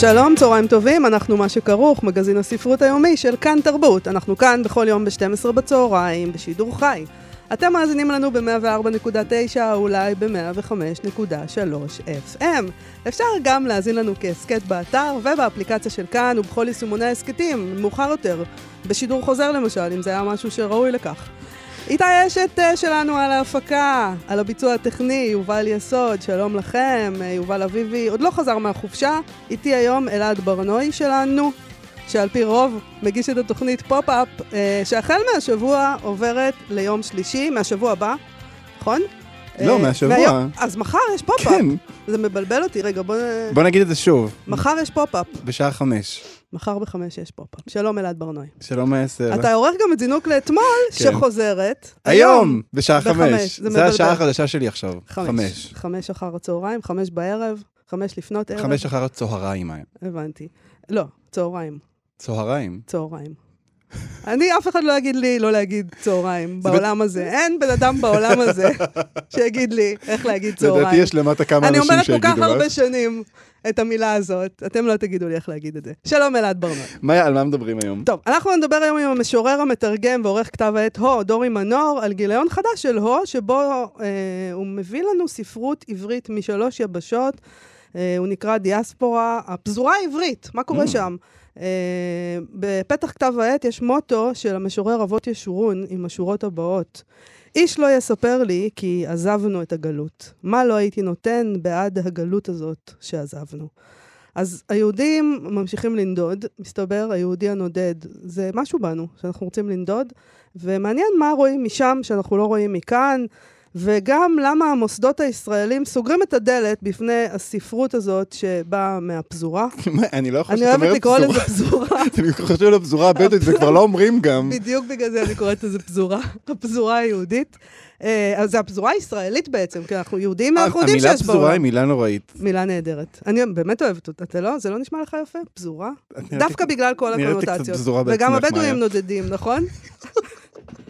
שלום, צהריים טובים, אנחנו מה שכרוך, מגזין הספרות היומי של כאן תרבות. אנחנו כאן בכל יום ב-12 בצהריים, בשידור חי. אתם מאזינים לנו ב-104.9, אולי ב-105.3 FM. אפשר גם להאזין לנו כהסכת באתר ובאפליקציה של כאן ובכל יישומוני ההסכתים, מאוחר יותר, בשידור חוזר למשל, אם זה היה משהו שראוי לכך. איתי אשת אה, שלנו על ההפקה, על הביצוע הטכני, יובל יסוד, שלום לכם, אה, יובל אביבי, עוד לא חזר מהחופשה, איתי היום אלעד ברנועי שלנו, שעל פי רוב מגיש את התוכנית פופ-אפ, אה, שהחל מהשבוע עוברת ליום שלישי, מהשבוע הבא, נכון? לא, אה, מהשבוע. מהיום- אז מחר יש פופ-אפ. כן. זה מבלבל אותי, רגע, בוא... בוא נגיד את זה שוב, מחר יש פופ-אפ. בשעה חמש. מחר בחמש יש פופ-אפ. שלום אלעד ברנועי. שלום מעשר. אתה עורך גם את זינוק לאתמול, כן. שחוזרת. היום, בשעה בחמש, חמש. זה זה השעה. החדשה שלי עכשיו. חמש. חמש. חמש אחר הצהריים, חמש בערב, חמש לפנות ערב. חמש אחר הצהריים. הבנתי. לא, צהריים, צהריים. צהריים. אני, אף אחד לא יגיד לי לא להגיד צהריים בעולם הזה. אין בן אדם בעולם הזה שיגיד לי איך להגיד צהריים. לדעתי יש למטה כמה אני אנשים אומרת כל שיגידו כך הרבה לך. שנים את המילה הזאת, אתם לא תגידו לי איך להגיד את זה. שלום אלעד ברנועי. מאיה, על מה מדברים היום? טוב, אנחנו נדבר היום עם המשורר המתרגם ועורך כתב העת הו, דורי מנור, על גיליון חדש של הו, שבו אה, הוא מביא לנו ספרות עברית משלוש יבשות. אה, הוא נקרא דיאספורה, הפזורה העברית, מה קורה Mm. שם? אה, בפתח כתב העת יש מוטו של המשורר אבות ישורון עם השורות הבאות. איש לא יספר לי כי עזבנו את הגלות. מה לא הייתי נותן בעד הגלות הזאת שעזבנו? אז היהודים ממשיכים לנדוד, מסתבר, היהודי הנודד זה משהו בנו, שאנחנו רוצים לנדוד, ומעניין מה רואים משם שאנחנו לא רואים מכאן, וגם למה המוסדות הישראלים סוגרים את הדלת בפני הספרות הזאת שבאה מהפזורה. מה, אני לא יכול אני שאת אוהבת אומרת לקרוא לזה פזורה. פזורה, אתם חושבים לפזורה הבדואית וכבר לא אומרים גם. בדיוק בגלל זה אני קוראת לזה פזורה, הפזורה היהודית. אה, אז זה הפזורה הישראלית בעצם, כי אנחנו יהודים, אנחנו יודעים המילה שיש פזורה בעולם. היא מילה נוראית. מילה נהדרת. אני באמת אוהבת אותה, אתה לא? זה לא נשמע לך יפה? פזורה? דווקא בגלל כל הקונוטציות. פזורה וגם הבדואים. נודדים, נכון?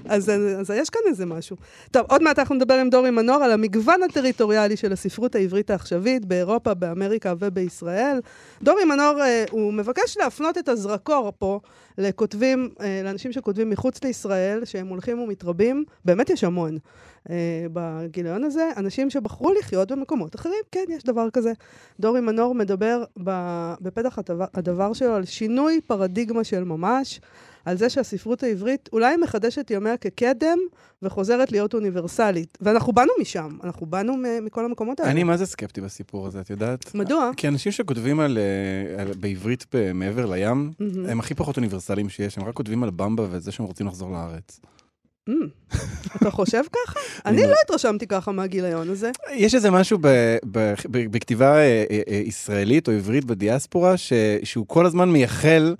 אז, אז יש כאן איזה משהו. טוב, עוד מעט אנחנו נדבר עם דורי מנור על המגוון הטריטוריאלי של הספרות העברית העכשווית באירופה, באמריקה ובישראל. דורי מנור, אה, הוא מבקש להפנות את הזרקור פה לכותבים, אה, לאנשים שכותבים מחוץ לישראל, שהם הולכים ומתרבים, באמת יש המון. אה, בגיליון הזה, אנשים שבחרו לחיות במקומות אחרים, כן, יש דבר כזה. דורי מנור מדבר בפתח הדבר, הדבר שלו על שינוי פרדיגמה של ממש, על זה שהספרות העברית אולי מחדשת ימיה כקדם וחוזרת להיות אוניברסלית. ואנחנו באנו משם, אנחנו באנו מכל המקומות האלה. אני מה זה סקפטי בסיפור הזה, את יודעת? מדוע? כי אנשים שכותבים על, אה, על, בעברית מעבר לים, מהמם. הם הכי פחות אוניברסליים שיש, הם רק כותבים על במבה וזה שהם רוצים לחזור לארץ. Mm, אתה חושב ככה? אני אני- לא התרשמתי ככה מהגיליון הזה. יש איזה משהו בכתיבה אה, אה, אה, ישראלית או עברית בדיאספורה, שהוא כל הזמן מייחל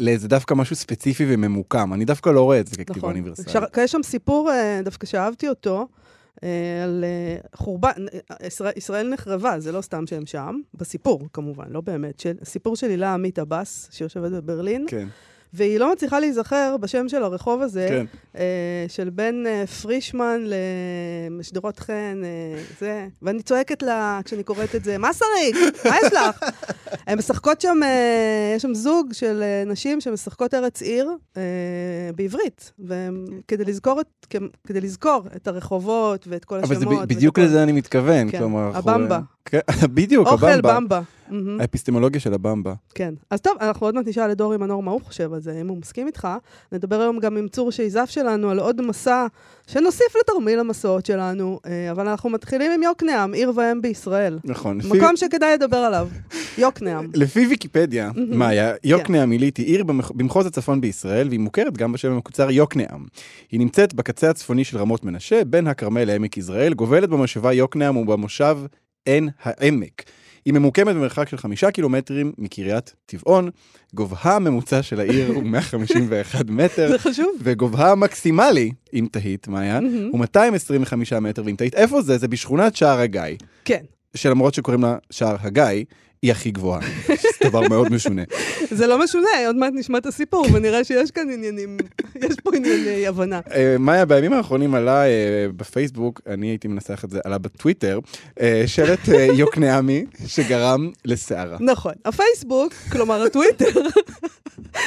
לאיזה דווקא משהו ספציפי וממוקם. אני דווקא לא רואה את זה ככתיבה נכון. אוניברסלית. אפשר- יש שם סיפור, דווקא שאהבתי אותו, על חורבן, ישראל, ישראל נחרבה, זה לא סתם שהם שם, בסיפור כמובן, לא באמת, של, סיפור של הילה עמית עבאס, שיושבת בברלין, כן, והיא לא מצליחה להיזכר בשם של הרחוב הזה, כן. אה, של בין אה, פרישמן לשדרות חן, אה, זה, ואני צועקת לה כשאני קוראת את זה, מה שריק? מה יש לך? הן משחקות שם, אה, יש שם זוג של אה, נשים שמשחקות ארץ עיר אה, בעברית, וכדי לזכור, את, כדי לזכור את הרחובות ואת כל אבל השמות. זה ב- ואת בדיוק. לזה אני מתכוון. כן, כלומר, הבמבה. כן, בדיוק, אוכל הבמבה. במבה. מהמם. האפיסטמולוגיה של הבמבה. כן. אז טוב, אנחנו עוד מעט נשאל את דורי מנור מה הוא חושב על זה, אם הוא מסכים איתך. נדבר היום גם עם צור שייזף שלנו על עוד מסע שנוסיף לתרמיל המסעות שלנו, אה, אבל אנחנו מתחילים עם יוקנעם, עיר ואם בישראל. נכון. לפי- מקום שכדאי לדבר עליו, יוקנעם. לפי ויקיפדיה, מהמם. מאיה, יוקנעם עילית היא עיר במח- במחוז הצפון בישראל, והיא מוכרת גם בשם המקוצר יוקנעם. היא נמצאת בקצה הצפוני של רמות מנשה, בין הכרמל לעמק יזרעאל, גובלת במושבה יוקנעם ובמושב עין העמק. היא ממוקמת במרחק של חמישה קילומטרים מקריית טבעון, גובהה הממוצע של העיר הוא 151 מטר, זה חשוב. וגובהה המקסימלי, אם תהית, מעיין, הוא 225 מטר, ואם תהית איפה זה, זה בשכונת שער הגיא, כן. שלמרות שקוראים לה שער הגיא, היא הכי גבוהה. זה דבר מאוד משונה. זה לא משונה, עוד מעט נשמע את הסיפור, ונראה שיש כאן עניינים, יש פה ענייני הבנה. אה, מאיה, בימים האחרונים עלה אה, בפייסבוק, אני הייתי מנסח את זה, עלה בטוויטר, אה, שלט יוקנעמי שגרם לסערה. נכון. הפייסבוק, כלומר הטוויטר,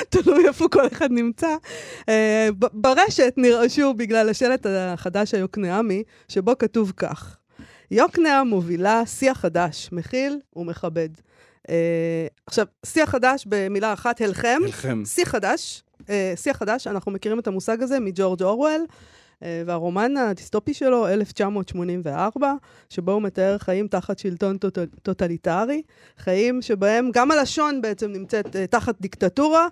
תלוי איפה כל אחד נמצא, ברשת נרעשו בגלל השלט החדש היוקנעמי, שבו כתוב כך: יוקנעם מובילה שיח חדש, מכיל ומכבד. אה, עכשיו, שיח חדש במילה אחת, הלחם. לכם. שיא חדש, אה, שיא חדש, אנחנו מכירים את המושג הזה מג'ורג' אורוול, אה, והרומן הדיסטופי שלו, 1984, שבו הוא מתאר חיים תחת שלטון טוט- טוטליטרי, חיים שבהם גם הלשון בעצם נמצאת אה, תחת דיקטטורה.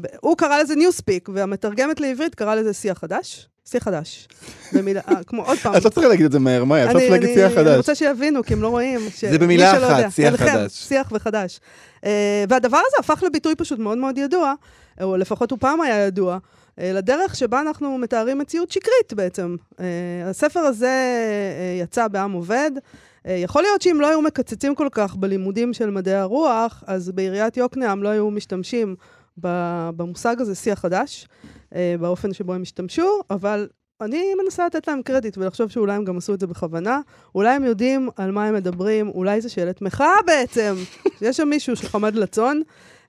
ב- הוא קרא לזה Newspeak, והמתרגמת לעברית קרא לזה שיחדש. שיחדש. במילה, אה, כמו עוד פעם. את לא צריכה להגיד את זה מהר, מאיה, את לא אני- צריכה להגיד אני- שיח אני חדש. רוצה שיבינו, כי הם לא רואים. זה במילה אחת. שיח חדש. שיח וחדש. אה, והדבר הזה הפך לביטוי פשוט מאוד מאוד ידוע, או לפחות הוא פעם היה ידוע, אה, לדרך שבה אנחנו מתארים מציאות שקרית בעצם. הספר הזה יצא בעם עובד. יכול להיות שאם לא היו מקצצים כל כך בלימודים של מדעי הרוח, אז בעיריית יוקנעם לא היו משתמשים במושג הזה, שיח חדש, אה, באופן שבו הם השתמשו, אבל אני מנסה לתת להם קרדיט ולחשוב שאולי הם גם עשו את זה בכוונה. אולי הם יודעים על מה הם מדברים, אולי זה שאלת מחאה בעצם. יש שם מישהו שחמד לצון.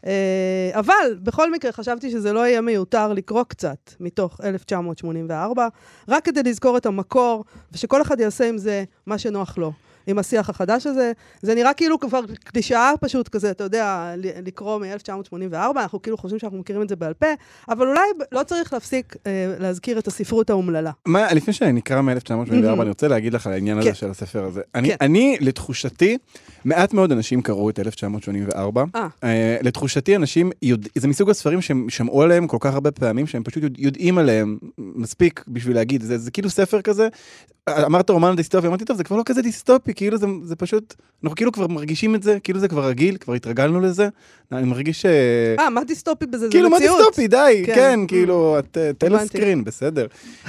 אה, אבל בכל מקרה חשבתי שזה לא יהיה מיותר לקרוא קצת מתוך 1984, רק כדי לזכור את המקור, ושכל אחד יעשה עם זה מה שנוח לו. עם השיח החדש הזה. זה נראה כאילו כבר קלישאה פשוט כזה, אתה יודע, לקרוא מ-1984, אנחנו כאילו חושבים שאנחנו מכירים את זה בעל פה, אבל אולי לא צריך להפסיק אה, להזכיר את הספרות האומללה. מה, לפני שנקרא מ-1984, אני רוצה להגיד לך על העניין הזה כן. של הספר הזה. אני, כן. אני, לתחושתי, מעט מאוד אנשים קראו את 1984. אה. אה, לתחושתי, אנשים, יודע, זה מסוג הספרים שהם שמעו עליהם כל כך הרבה פעמים, שהם פשוט יודע- יודעים עליהם מספיק בשביל להגיד, זה, זה כאילו ספר כזה, אמרת רומן דיסטופי, אמרתי, טוב, זה כבר לא כזה דיסטופי, כאילו זה, זה פשוט, אנחנו כאילו כבר מרגישים את זה, כאילו זה כבר רגיל, כבר התרגלנו לזה. אני מרגיש ש... אה, מה דיסטופי בזה? זה כאילו, מה. דיסטופי? די, כן. כן, כאילו, את- תן הבנתי. סקרין, בסדר.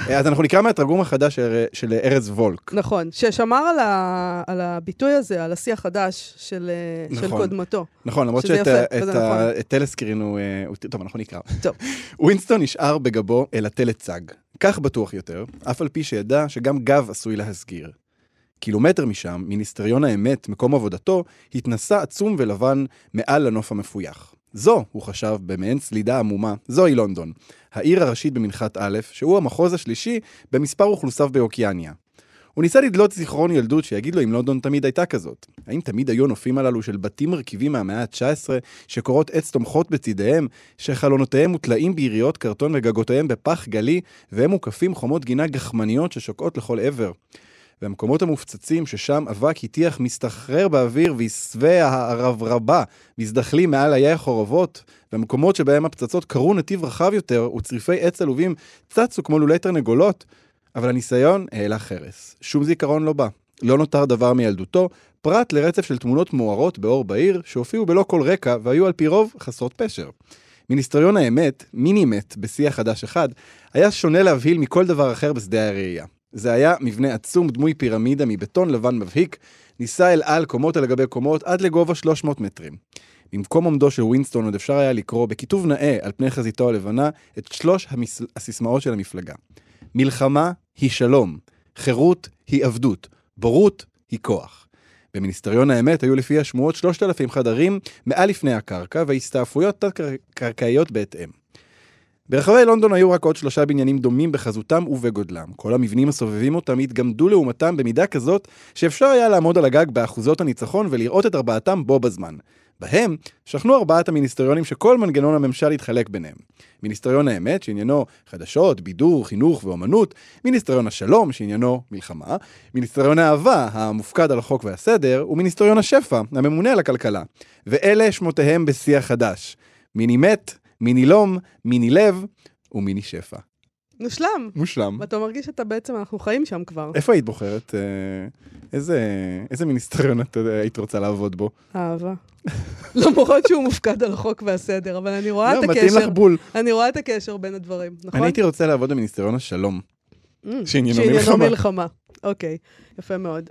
אה, אז אנחנו נקרא מהתרגום החדש של- של ארז וולק. נכון, ששמר על, ה, על הביטוי הזה, על השיחדש של, אה, של נכון. קודמתו. נכון, למרות שאת יפה, ה- וזה את ה- נכון. הוא... אה, הוא- טוב, אנחנו נקרא. טוב. ווינסטון נשאר בגבו אל הטלצג. כך בטוח יותר, אף על פי שידע שגם גב עשוי להסגיר. קילומטר משם, מיניסטריון האמת, מקום עבודתו, התנסה עצום ולבן מעל לנוף המפויח. זו, הוא חשב במעין סלידה עמומה, זוהי לונדון. העיר הראשית במנחת א', שהוא המחוז השלישי במספר אוכלוסיו באוקיאניה. הוא ניסה לדלות זיכרון ילדות שיגיד לו אם לונדון תמיד הייתה כזאת. האם תמיד היו נופים הללו של בתים מרכיבים מהמאה ה-19, שקורות עץ תומכות בצידיהם, שחלונותיהם מוטלעים ביריות קרטון וגגותיהם בפח גלי, והם מוקפים חומות גינה גחמניות ששוקעות לכל עבר. והמקומות המופצצים ששם אבק הטיח מסתחרר באוויר ועשבי הרברבה מזדחלים מעל איי החורבות, והמקומות שבהם הפצצות קרו נתיב רחב יותר וצריפי עץ עלובים צצו כמו לולי תרנגולות, אבל הניסיון העלה חרס. שום זיכרון לא בא. לא נותר דבר מילדותו, פרט לרצף של תמונות מוארות באור בהיר, שהופיעו בלא כל רקע והיו על פי רוב חסרות פשר. מיניסטריון האמת, מינימט בשיח חדש אחד, היה שונה להבהיל מכל דבר אחר בשדה הראייה. זה היה מבנה עצום דמוי פירמידה מבטון לבן מבהיק, נישא אל על קומות על גבי קומות עד לגובה 300 מטרים. במקום עומדו של ווינסטון עוד אפשר היה לקרוא בכיתוב נאה על פני חזיתו הלבנה את שלוש המס... הסיסמאות של המפלגה. מלחמה היא שלום, חירות היא עבדות, בורות היא כוח. במיניסטריון האמת היו לפי השמועות 3,000 חדרים מעל לפני הקרקע והסתעפויות תת-קרקעיות בהתאם. ברחבי לונדון היו רק עוד שלושה בניינים דומים בחזותם ובגודלם. כל המבנים הסובבים אותם התגמדו לעומתם במידה כזאת שאפשר היה לעמוד על הגג באחוזות הניצחון ולראות את ארבעתם בו בזמן. בהם שכנו ארבעת המיניסטריונים שכל מנגנון הממשל התחלק ביניהם. מיניסטריון האמת, שעניינו חדשות, בידור, חינוך ואומנות, מיניסטריון השלום, שעניינו מלחמה, מיניסטריון האהבה, המופקד על החוק והסדר, ומיניסטריון השפע, הממונה על הכלכלה. ואלה שמותיהם בשיח חדש. מיני מת, מיני לום, מיני לב ומיני שפע. מושלם. מושלם. ואתה מרגיש שאתה בעצם, אנחנו חיים שם כבר. איפה היית בוחרת? אה, איזה, איזה מיניסטריון את היית רוצה לעבוד בו? אהבה. למרות שהוא מופקד על החוק והסדר, אבל אני רואה לא, את מתאים לך הקשר. בול. אני רואה את הקשר בין הדברים, נכון? אני הייתי רוצה לעבוד במיניסטריון השלום. Mm, שעניינו שעניינו מלחמה. מלחמה. אוקיי, יפה מאוד.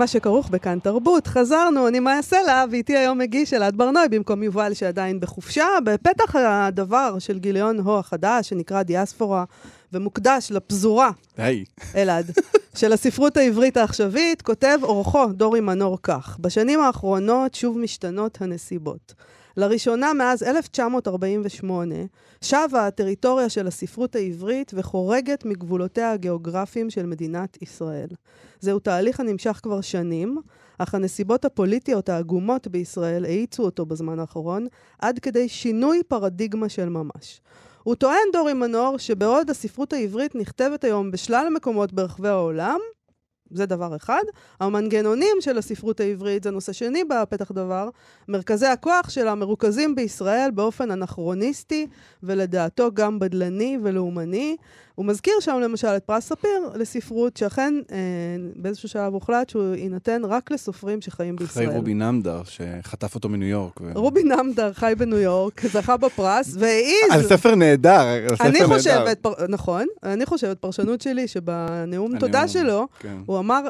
מה שכרוך בכאן תרבות, חזרנו, אני מאיה סלע, ואיתי היום מגיש אלעד ברנועי במקום יובל שעדיין בחופשה. בפתח הדבר של גיליון הו החדש, שנקרא דיאספורה, ומוקדש לפזורה, היי. אלעד, של הספרות העברית העכשווית, כותב אורחו, דורי מנור כך: בשנים האחרונות שוב משתנות הנסיבות. לראשונה מאז 1948 שבה הטריטוריה של הספרות העברית וחורגת מגבולותיה הגיאוגרפיים של מדינת ישראל. זהו תהליך הנמשך כבר שנים, אך הנסיבות הפוליטיות העגומות בישראל האיצו אותו בזמן האחרון, עד כדי שינוי פרדיגמה של ממש. הוא טוען, דורי מנור, שבעוד הספרות העברית נכתבת היום בשלל מקומות ברחבי העולם, זה דבר אחד. המנגנונים של הספרות העברית, זה נושא שני בפתח דבר, מרכזי הכוח שלה מרוכזים בישראל באופן אנכרוניסטי, ולדעתו גם בדלני ולאומני. הוא מזכיר שם למשל את פרס ספיר לספרות, שאכן אה, באיזשהו שלב הוחלט שהוא יינתן רק לסופרים שחיים אחרי בישראל. רובי נמדר, שחטף אותו מניו יורק. ו- רובי נמדר חי בניו יורק, זכה בפרס, והעיז... על ספר נהדר, על ספר אני נהדר. חושבת, פר... נכון, אני חושבת, פרשנות שלי, שבנאום תודה הנאום, שלו, כן. הוא אמר,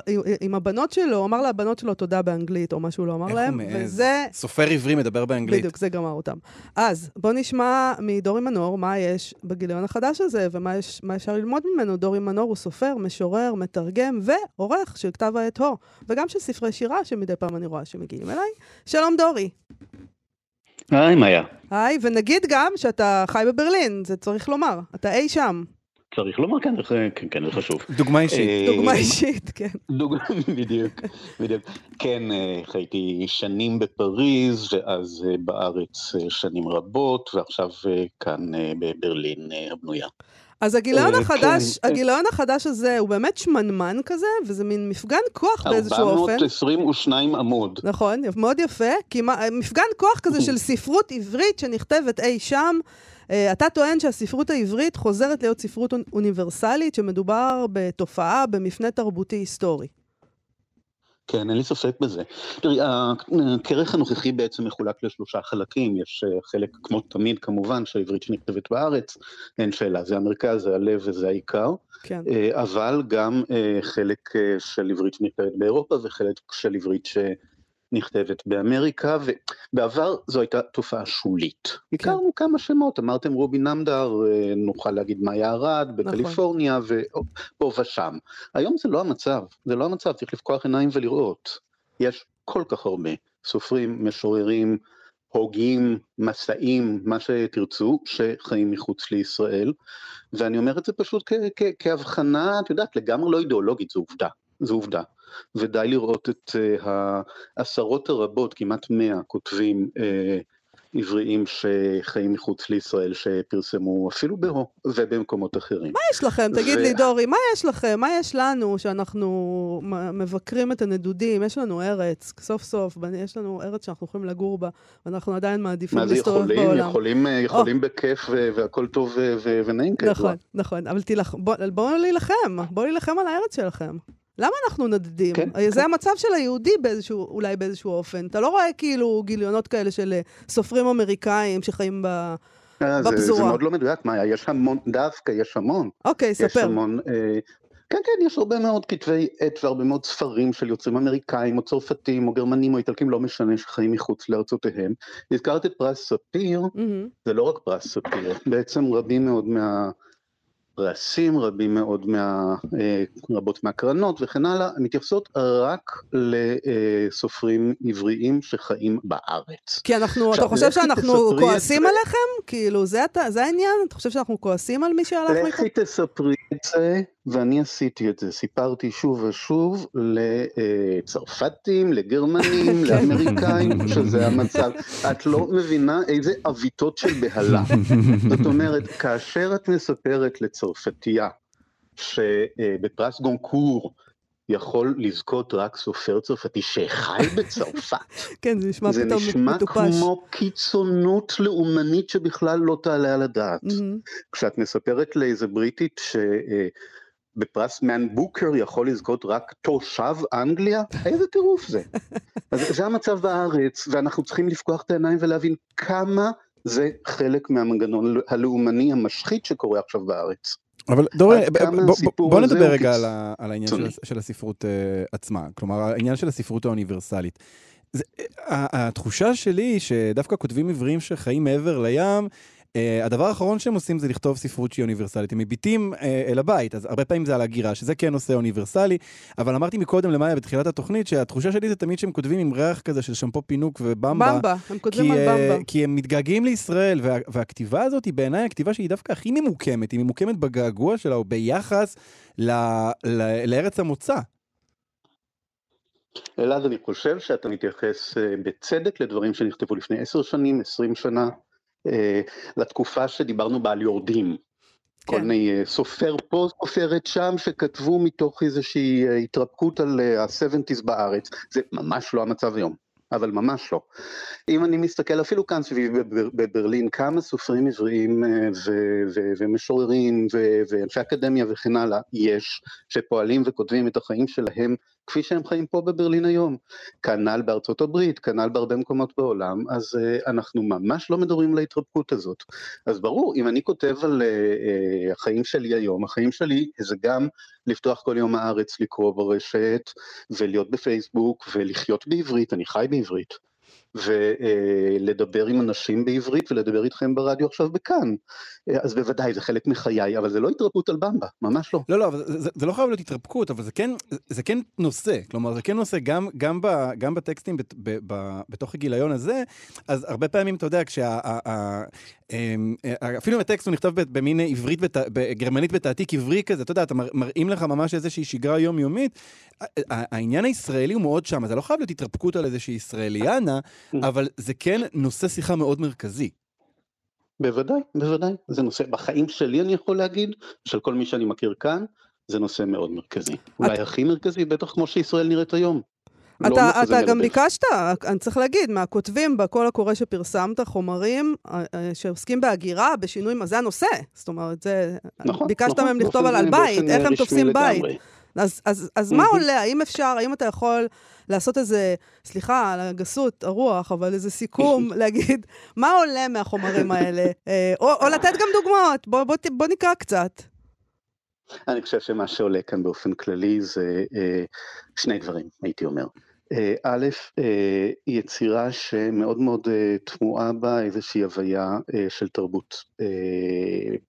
עם הבנות שלו, הוא אמר לבנות שלו תודה באנגלית, או מה שהוא לא אמר להם, הוא? וזה, סופר עברי מדבר באנגלית. בדיוק, זה גמר אותם. אז, בוא נשמע מדורי מנור מה יש בגיליון החדש הזה, ומה יש, מה אפשר ללמוד ממנו. דורי מנור הוא סופר, משורר, מתרגם, ועורך של כתב העת הו, וגם של ספרי שירה, שמדי פעם אני רואה שמגיעים אליי. שלום דורי. היי מאיה, היי, ונגיד גם שאתה חי בברלין, זה צריך לומר, אתה אי שם. צריך לומר כן, זה- כן, כן, זה חשוב. דוגמה אישית. אה, דוגמה אישית, כן. דוגמה, בדיוק, בדיוק. כן, אה, חייתי שנים בפריז, ואז אה, בארץ שנים רבות, ועכשיו כאן בברלין הבנויה. אז הגיליון אה, החדש, כן. הגיליון החדש הזה הוא באמת שמנמן כזה, וזה מין מפגן כוח באיזשהו אופן. 422 עמוד. נכון, מאוד יפה, כי מה, מפגן כוח כזה של ספרות עברית שנכתבת אי שם. אה, אתה טוען שהספרות העברית חוזרת להיות ספרות אונ- אוניברסלית, שמדובר בתופעה, במפנה תרבותי היסטורי. כן, אין לי ספק בזה. תראי, הכרך הנוכחי בעצם מחולק לשלושה חלקים. יש אה, חלק, כמו תמיד, כמובן, שהעברית שנכתבת בארץ, אין שאלה, זה המרכז, זה הלב וזה העיקר. כן. אה, אבל גם אה, חלק אה, של עברית שנכתבת באירופה וחלק של עברית שנכתבת באמריקה, ובעבר זו הייתה תופעה שולית. הכרנו כמה שמות, אמרתם רובי נמדר, אה, נוכל להגיד מאיה ארד בקליפורניה ופה ושם. היום זה לא המצב, זה לא המצב, צריך לפקוח עיניים ולראות. יש כל כך הרבה סופרים, משוררים, הוגים, מסעים, מה שתרצו, שחיים מחוץ לישראל, ואני אומר את זה פשוט כהבחנה, את יודעת, לגמרי לא אידיאולוגית, זו עובדה, זו עובדה. ודי לראות את uh, העשרות הרבות, כמעט מאה כותבים uh, עבריים שחיים מחוץ לישראל, שפרסמו אפילו בהו ובמקומות אחרים. מה יש לכם? תגיד ו- לי, דורי, מה יש לכם? מה יש לנו שאנחנו מבקרים את הנדודים? יש לנו ארץ, סוף סוף, יש לנו ארץ שאנחנו יכולים לגור בה, ואנחנו עדיין מעדיפים מה זה להסתובב יכולים? בעולם. יכולים, אה, יכולים בכיף והכל טוב ונעים כידוע. נכון, נכון, אבל תילח... בוא- בואו להילחם, בואו להילחם על הארץ שלכם. למה אנחנו נדדים? כן, זה כן. המצב של היהודי באיזשהו, אולי באיזשהו אופן. אתה לא רואה כאילו גיליונות כאלה של אה, סופרים אמריקאים שחיים ב... אה, זה- זה בפזורה. מאוד לא מדויק, מאיה, יש המון, דווקא יש המון. אוקיי, יש ספר. המון, אה, כן, כן, יש הרבה מאוד כתבי עת והרבה מאוד ספרים של יוצרים אמריקאים או צרפתים או גרמנים או איטלקים, לא משנה, שחיים מחוץ לארצותיהם. הזכרת את פרס ספיר, מהמם. זה לא רק פרס ספיר, בעצם רבים מאוד מהפרסים, רבים מאוד מה... אה, רבות מהקרנות וכן הלאה, מתייחסות רק לסופרים עבריים שחיים בארץ. כי אנחנו, אתה חושב שאנחנו את כועסים זה. עליכם? כאילו, זה זה העניין? אתה חושב שאנחנו כועסים על מי שהלך מפה? לכי תספרי את זה, ואני עשיתי את זה, סיפרתי שוב ושוב לצרפתים, לגרמנים, לאמריקאים, שזה המצב. את לא מבינה איזה עוויתות של בהלה. זאת אומרת, כאשר את מספרת לצרפתייה שבפרס גונקור יכול לזכות רק סופר צרפתי שחי בצרפת. כן, זה נשמע זה פתאום נשמע מטופש. כמו קיצונות לאומנית שבכלל לא תעלה על הדעת. מהמם. כשאת מספרת לאיזה בריטית שבפרס מן בוקר יכול לזכות רק תושב אנגליה, איזה טירוף זה. אז זה המצב בארץ, ואנחנו צריכים לפקוח את העיניים ולהבין כמה זה חלק מהמנגנון הלאומני המשחית שקורה עכשיו בארץ. אבל דורי, בוא נדבר רגע על העניין של הספרות אה, עצמה, כלומר העניין של הספרות האוניברסלית. זה- ה- התחושה שלי שדווקא כותבים עבריים שחיים מעבר לים, אה, הדבר האחרון שהם עושים זה לכתוב ספרות שהיא אוניברסלית. הם מביטים אה, אל הבית, אז הרבה פעמים זה על הגירה, שזה כן נושא אוניברסלי, אבל אמרתי מקודם למאיה בתחילת התוכנית, שהתחושה שלי זה תמיד שהם כותבים עם ריח כזה של שמפו פינוק ובמבה. במבה, הם כותבים כי, על אה, במבה. כי הם מתגעגעים לישראל, וה, והכתיבה הזאת היא בעיניי הכתיבה שהיא דווקא הכי ממוקמת, היא ממוקמת בגעגוע שלה, או ביחס ל, ל, לארץ המוצא. אלעד, אני חושב שאתה מתייחס בצדק לדברים שנכתבו לפני עשר שנים, עשרים שנה, לתקופה שדיברנו בה על יורדים. כל כן. מיני אה, סופר פה, סופרת שם, שכתבו מתוך איזושהי אה, התרפקות על ה-70's בארץ. זה ממש לא המצב היום, אבל ממש לא. אם אני מסתכל אפילו כאן סביבי בבר- בברלין, כמה סופרים עבריים אה, ו- ו- ומשוררים ו- ואנשי אקדמיה וכן הלאה יש, שפועלים וכותבים את החיים שלהם כפי שהם חיים פה בברלין היום. כנ"ל בארצות הברית, כנ"ל בהרבה מקומות בעולם, אז uh, אנחנו ממש לא מדברים על ההתרפקות הזאת. אז ברור, אם אני כותב על uh, uh, החיים שלי היום, החיים שלי זה גם לפתוח כל יום הארץ, לקרוא ברשת, ולהיות בפייסבוק, ולחיות בעברית, אני חי בעברית. ולדבר עם אנשים בעברית ולדבר איתכם ברדיו עכשיו בכאן. אה, אז בוודאי, זה חלק מחיי, אבל זה לא התרפקות על במבה, ממש לא. לא, לא, אבל זה, זה, לא חייב להיות התרפקות, אבל זה כן, זה כן נושא. כלומר, זה כן נושא גם, גם, ב, גם בטקסטים בת, ב, ב, בתוך הגיליון הזה, אז הרבה פעמים, אתה יודע, כשה... אמ, אה, אפילו אם הטקסט הוא נכתב ב- במין עברית, בת, בגרמנית בתעתיק עברי כזה, אתה יודע, אתה מר- מראים לך ממש איזושהי שגרה יומיומית. העניין הישראלי הוא מאוד שם, זה לא חייב להיות התרפקות על איזושהי ישראליאנה, אבל זה כן נושא שיחה מאוד מרכזי. בוודאי, בוודאי. זה נושא, בחיים שלי אני יכול להגיד, של כל מי שאני מכיר כאן, זה נושא מאוד מרכזי. אולי הכי מרכזי, בטח כמו שישראל נראית היום. לא אתה, מחזה אתה גם. ביקשת, אני צריך להגיד, מהכותבים בקול הקורא שפרסמת, חומרים אה, אה, שעוסקים בהגירה, בשינוי, זה הנושא. זאת אומרת, זה... נכון, ביקשת נכון, מהם לכתוב על, על בית, איך הם רשמי תופסים בית. אז, אז, אז מה. עולה? האם אפשר, האם אתה יכול לעשות איזה, סליחה על הגסות, הרוח, אבל איזה סיכום, להגיד, מה עולה מהחומרים האלה? אה, או, או לתת גם דוגמאות, בוא, בוא, בוא נקרא קצת. אני חושב שמה שעולה כאן באופן כללי זה אה, שני דברים, הייתי אומר. אה, א', אה, יצירה שמאוד מאוד אה, תמוהה בה איזושהי הוויה של תרבות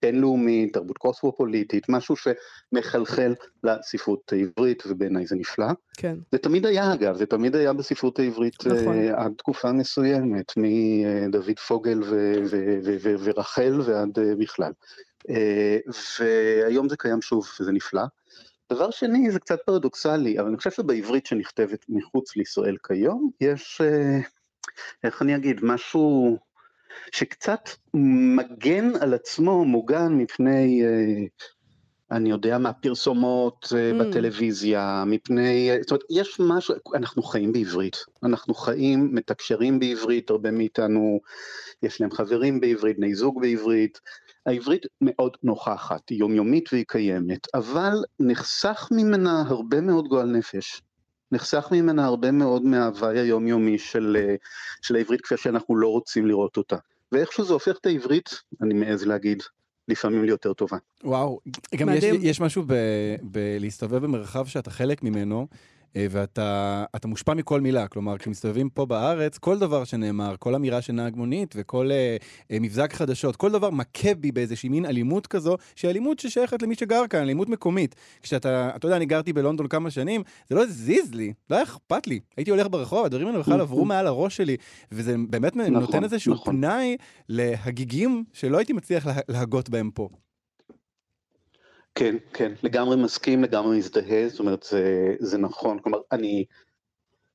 בינלאומית, תרבות קוסמופוליטית, משהו שמחלחל לספרות העברית, ובעיניי זה נפלא. כן. זה תמיד היה אגב, זה תמיד היה בספרות העברית נכון. עד תקופה מסוימת, מדוד פוגל ו- ו- ו- ו- ורחל ועד בכלל. והיום זה קיים שוב, וזה נפלא. דבר שני, זה קצת פרדוקסלי, אבל אני חושב שבעברית שנכתבת מחוץ לישראל כיום, יש, אה, איך אני אגיד, משהו שקצת מגן על עצמו, מוגן מפני, אה, אני יודע מה, פרסומות אה, Mm. בטלוויזיה, מפני, זאת אומרת, יש משהו, אנחנו חיים בעברית, אנחנו חיים, מתקשרים בעברית, הרבה מאיתנו, יש להם חברים בעברית, בני זוג בעברית, העברית מאוד נוכחת, היא יומיומית והיא קיימת, אבל נחסך ממנה הרבה מאוד גועל נפש. נחסך ממנה הרבה מאוד מההוואי היומיומי של, אה, של העברית כפי שאנחנו לא רוצים לראות אותה. ואיכשהו זה הופך את העברית, אני מעז להגיד, לפעמים ליותר טובה. וואו, גם יש, מדהים. יש משהו בלהסתובב במרחב שאתה חלק ממנו, ואתה אתה מושפע מכל מילה. כלומר, כשמסתובבים פה בארץ, כל דבר שנאמר, כל אמירה של נהג מונית וכל אה, אה, מבזק חדשות, כל דבר מכה בי באיזושהי מין אלימות כזו, שהיא אלימות ששייכת למי שגר כאן, אלימות מקומית. כשאתה, אתה יודע, אני גרתי בלונדון כמה שנים, זה לא הזיז לי, לא היה אכפת לי. הייתי הולך ברחוב, הדברים האלה בכלל עברו מעל הראש שלי, וזה באמת נכון, נותן איזשהו נכון. פנאי להגיגים שלא הייתי מצליח לה, להגות בהם פה. כן, כן, לגמרי מסכים, לגמרי מזדהה, זאת אומרת, זה, זה נכון. כלומר, אני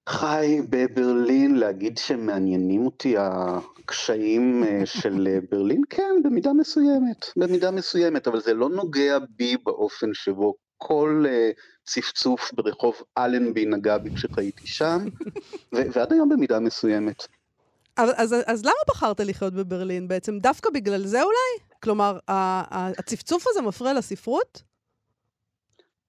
חי בברלין, להגיד שמעניינים אותי הקשיים אה, של אה, ברלין, כן, במידה מסוימת, במידה מסוימת, אבל זה לא נוגע בי באופן שבו כל uh, צפצוף ברחוב אלנבי נגע בי כשחייתי שם, ו- ועד היום במידה מסוימת. אז, אז, אז למה בחרת לחיות בברלין בעצם? דווקא בגלל זה אולי? כלומר, הצפצוף הזה מפריע לספרות?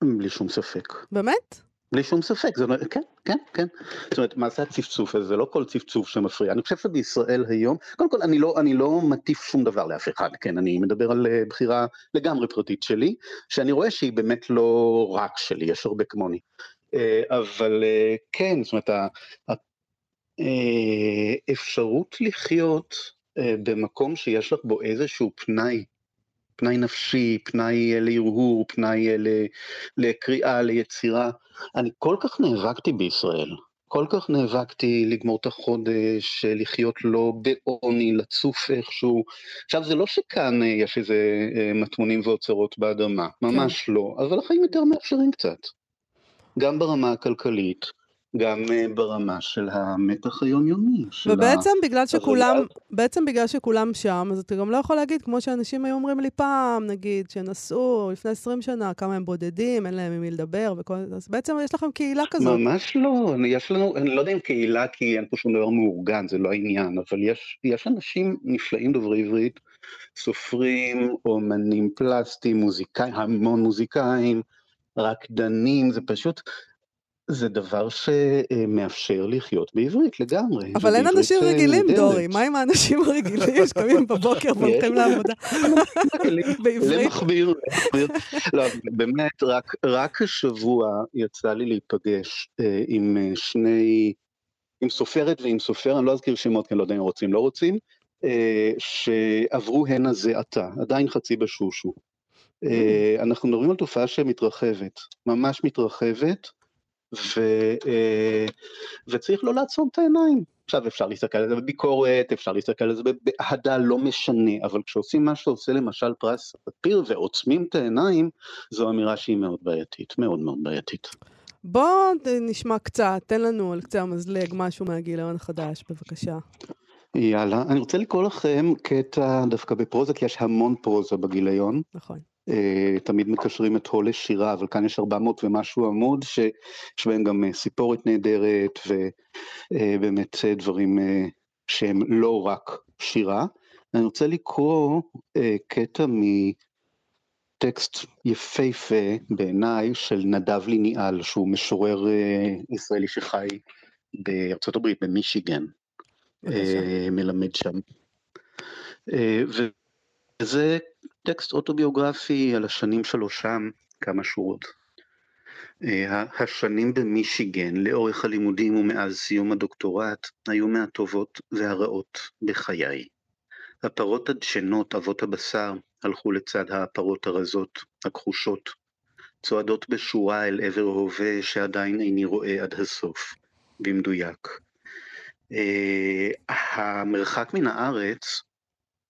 בלי שום ספק. באמת? בלי שום ספק, זה, לא, כן, כן, כן. זאת אומרת, מה זה הצפצוף הזה? זה לא כל צפצוף שמפריע. אני חושב שבישראל היום, קודם כל, אני לא, אני לא מטיף שום דבר לאף אחד, כן, אני מדבר על uh, בחירה לגמרי פרטית שלי, שאני רואה שהיא באמת לא רק שלי, יש הרבה כמוני. Uh, אבל uh, כן, זאת אומרת, האפשרות לחיות uh, במקום שיש לך בו איזשהו פנאי פנאי נפשי, פנאי להרהור, פנאי לקריאה, ליצירה. אני כל כך נאבקתי בישראל, כל כך נאבקתי לגמור את החודש, לחיות לא בעוני, לצוף איכשהו. עכשיו, זה לא שכאן יש איזה אה, מטמונים ואוצרות באדמה, ממש כן. לא, אבל החיים יותר מאפשרים קצת. גם ברמה הכלכלית, גם אה, ברמה של המתח היומיומי. ובעצם ה... בגלל שכולם, בעצם בגלל שכולם שם, אז אתה גם לא יכול להגיד, כמו שאנשים היו אומרים לי פעם, נגיד, שנסעו לפני 20 שנה, כמה הם בודדים, אין להם עם מי לדבר, וכל... אז בעצם יש לכם קהילה כזאת. ממש לא, יש לנו, אני לא יודע אם קהילה, כי אין פה שום דבר מאורגן, זה לא העניין, אבל יש, יש אנשים נפלאים דוברי עברית, סופרים, אומנים פלסטיים, מוזיקאים, המון מוזיקאים, רקדנים, זה פשוט, זה דבר שמאפשר לחיות בעברית לגמרי. אבל אין אנשים רגילים, דורי, מה עם האנשים הרגילים שקמים בבוקר והולכים לעבודה? בעברית? למכביר. לא, באמת, רק השבוע יצא לי להיפגש אה, עם אה, שני, עם סופרת ועם סופר, אני לא אזכיר שמות כי אני לא יודע אם רוצים, לא רוצים, אה, שעברו הנה זה עתה, עדיין חצי בשושו. אנחנו מדברים על תופעה שמתרחבת, ממש מתרחבת. ו, אה, וצריך לא לעצום את העיניים. עכשיו אפשר להסתכל על זה בביקורת, אפשר להסתכל על זה באהדה, לא משנה, אבל כשעושים מה שעושה למשל פרס ספיר ועוצמים את העיניים, זו אמירה שהיא מאוד בעייתית, מאוד מאוד בעייתית. בוא נשמע קצת, תן לנו על קצה המזלג משהו מהגיליון החדש, בבקשה. יאללה, אני רוצה לקרוא לכם קטע דווקא בפרוזה, כי יש המון פרוזה בגיליון. נכון. Uh, תמיד מקשרים את הול לשירה, אבל כאן יש 400 ומשהו עמוד, שיש בהם גם uh, סיפורת נהדרת, ובאמת uh, דברים שהם לא רק שירה. אני רוצה לקרוא קטע מטקסט יפהפה בעיניי של נדב ליניאל, שהוא משורר ישראלי שחי בארצות הברית, במישיגן. אה, מלמד שם. אה, וזה טקסט אוטוביוגרפי על השנים שלו שם, כמה שורות. אה, השנים במישיגן לאורך הלימודים ומאז סיום הדוקטורט היו מהטובות והרעות בחיי. הפרות הדשנות, אבות הבשר, הלכו לצד הפרות הרזות, הכחושות, צועדות בשורה אל עבר הווה שעדיין איני רואה עד הסוף, במדויק. אה, המרחק מן הארץ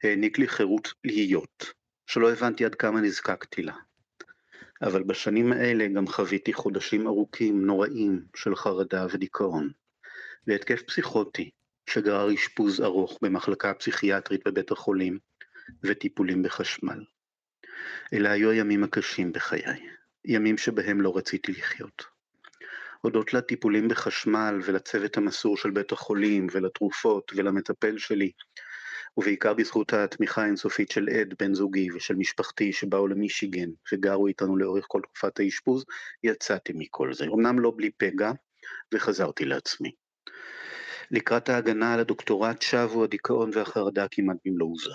העניק לי חירות להיות, שלא הבנתי עד כמה נזקקתי לה. אבל בשנים האלה גם חוויתי חודשים ארוכים נוראים של חרדה ודיכאון, והתקף פסיכוטי שגרר אשפוז ארוך במחלקה פסיכיאטרית בבית החולים וטיפולים בחשמל. אלה היו הימים הקשים בחיי, ימים שבהם לא רציתי לחיות. הודות לטיפולים בחשמל ולצוות המסור של בית החולים ולתרופות ולמטפל שלי, ובעיקר בזכות התמיכה האינסופית של עד, בן זוגי, ושל משפחתי שבאו למישיגן וגרו איתנו לאורך כל תקופת האשפוז, יצאתי מכל זה. אמנם לא בלי פגע, וחזרתי לעצמי. לקראת ההגנה על הדוקטורט שבו הדיכאון והחרדה כמעט במלואוזם.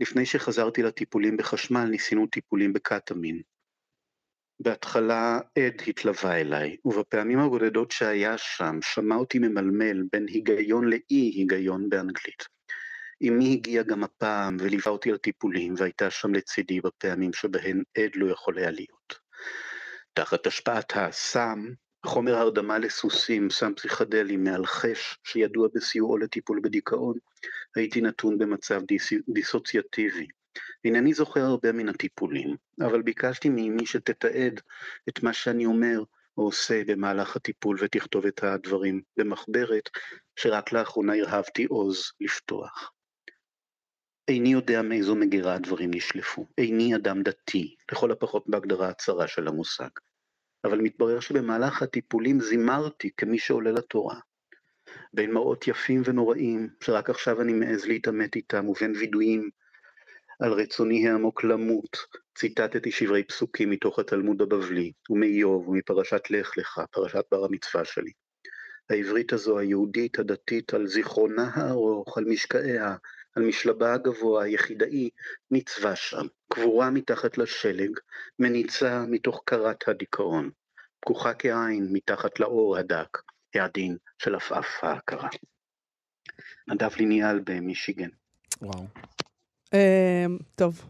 לפני שחזרתי לטיפולים בחשמל ניסינו טיפולים בקטמין, בהתחלה עד התלווה אליי, ובפעמים הבודדות שהיה שם שמע אותי ממלמל בין היגיון לאי היגיון באנגלית. אמי הגיעה גם הפעם וליווה אותי לטיפולים והייתה שם לצידי בפעמים שבהן עד לא יכול היה להיות. תחת השפעת הסם, חומר הרדמה לסוסים, סם פסיכדלי מעל חש שידוע בסיועו לטיפול בדיכאון, הייתי נתון במצב דיס... דיסוציאטיבי. אינני זוכר הרבה מן הטיפולים, אבל ביקשתי ממי שתתעד את מה שאני אומר או עושה במהלך הטיפול ותכתוב את הדברים במחברת, שרק לאחרונה הרהבתי עוז לפתוח. איני יודע מאיזו מגירה הדברים נשלפו. איני אדם דתי, לכל הפחות בהגדרה הצרה של המושג. אבל מתברר שבמהלך הטיפולים זימרתי כמי שעולה לתורה. בין מראות יפים ונוראים, שרק עכשיו אני מעז להתעמת איתם, ובין וידויים על רצוני העמוק למות, ציטטתי שברי פסוקים מתוך התלמוד הבבלי, ומאיוב ומפרשת לך לך, פרשת בר המצווה שלי. העברית הזו, היהודית, הדתית, על זיכרונה הארוך, על משקעיה, על משלבה הגבוה, היחידאי, ניצבה שם, קבורה מתחת לשלג, מניצה מתוך קרת הדיכאון, פקוחה כעין מתחת לאור הדק, העדין של עפעף ההכרה. נדב ליניאל במישיגן. וואו. אמ, טוב.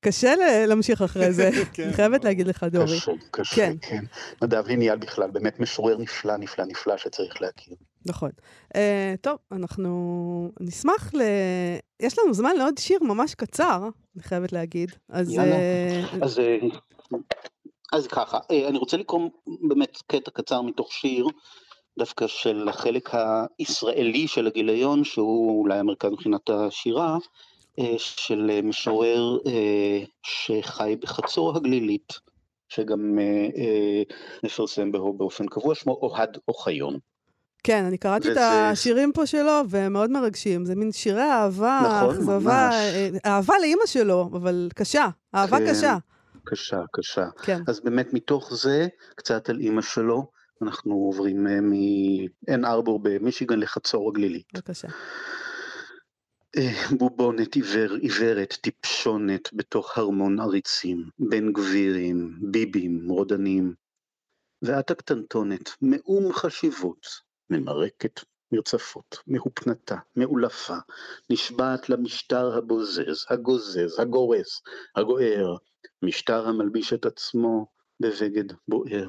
קשה להמשיך אחרי זה, כן, אני חייבת להגיד לך, דורי. קשה, קשה, כן. כן. נדב ליניאל בכלל, באמת משורר נפלא, נפלא, נפלא שצריך להכיר. נכון. אה, טוב, אנחנו נשמח ל... יש לנו זמן לעוד שיר ממש קצר, אני חייבת להגיד. אז... אה, אז, אה, אז ככה, אה, אני רוצה לקרוא באמת קטע קצר מתוך שיר, דווקא של החלק הישראלי של הגיליון, שהוא אולי המרכז מבחינת השירה, אה, של משורר אה, שחי בחצור הגלילית, שגם אה, אה, מפרסם בו באופן קבוע, שמו אוהד אוחיון. כן, אני קראתי את וזה- השירים פה שלו, והם מאוד מרגשים. זה מין שירי אהבה, נכון, אכזבה, ממש. אה, אהבה לאימא שלו, אבל קשה. אהבה כן. קשה. קשה, קשה. כן. אז באמת מתוך זה, קצת על אימא שלו, אנחנו עוברים אה, מעין ארבור במישיגן לחצור הגלילית. בבקשה. אה, בובונת עיוור, עיוורת, טיפשונת בתוך הרמון עריצים, בן גבירים, ביבים, רודנים. ואת הקטנטונת, מאום חשיבות, ממרקת מרצפות, מהופנתה, מאולפה, נשבעת למשטר הבוזז, הגוזז, הגורס, הגוער, משטר המלביש את עצמו בבגד בוער.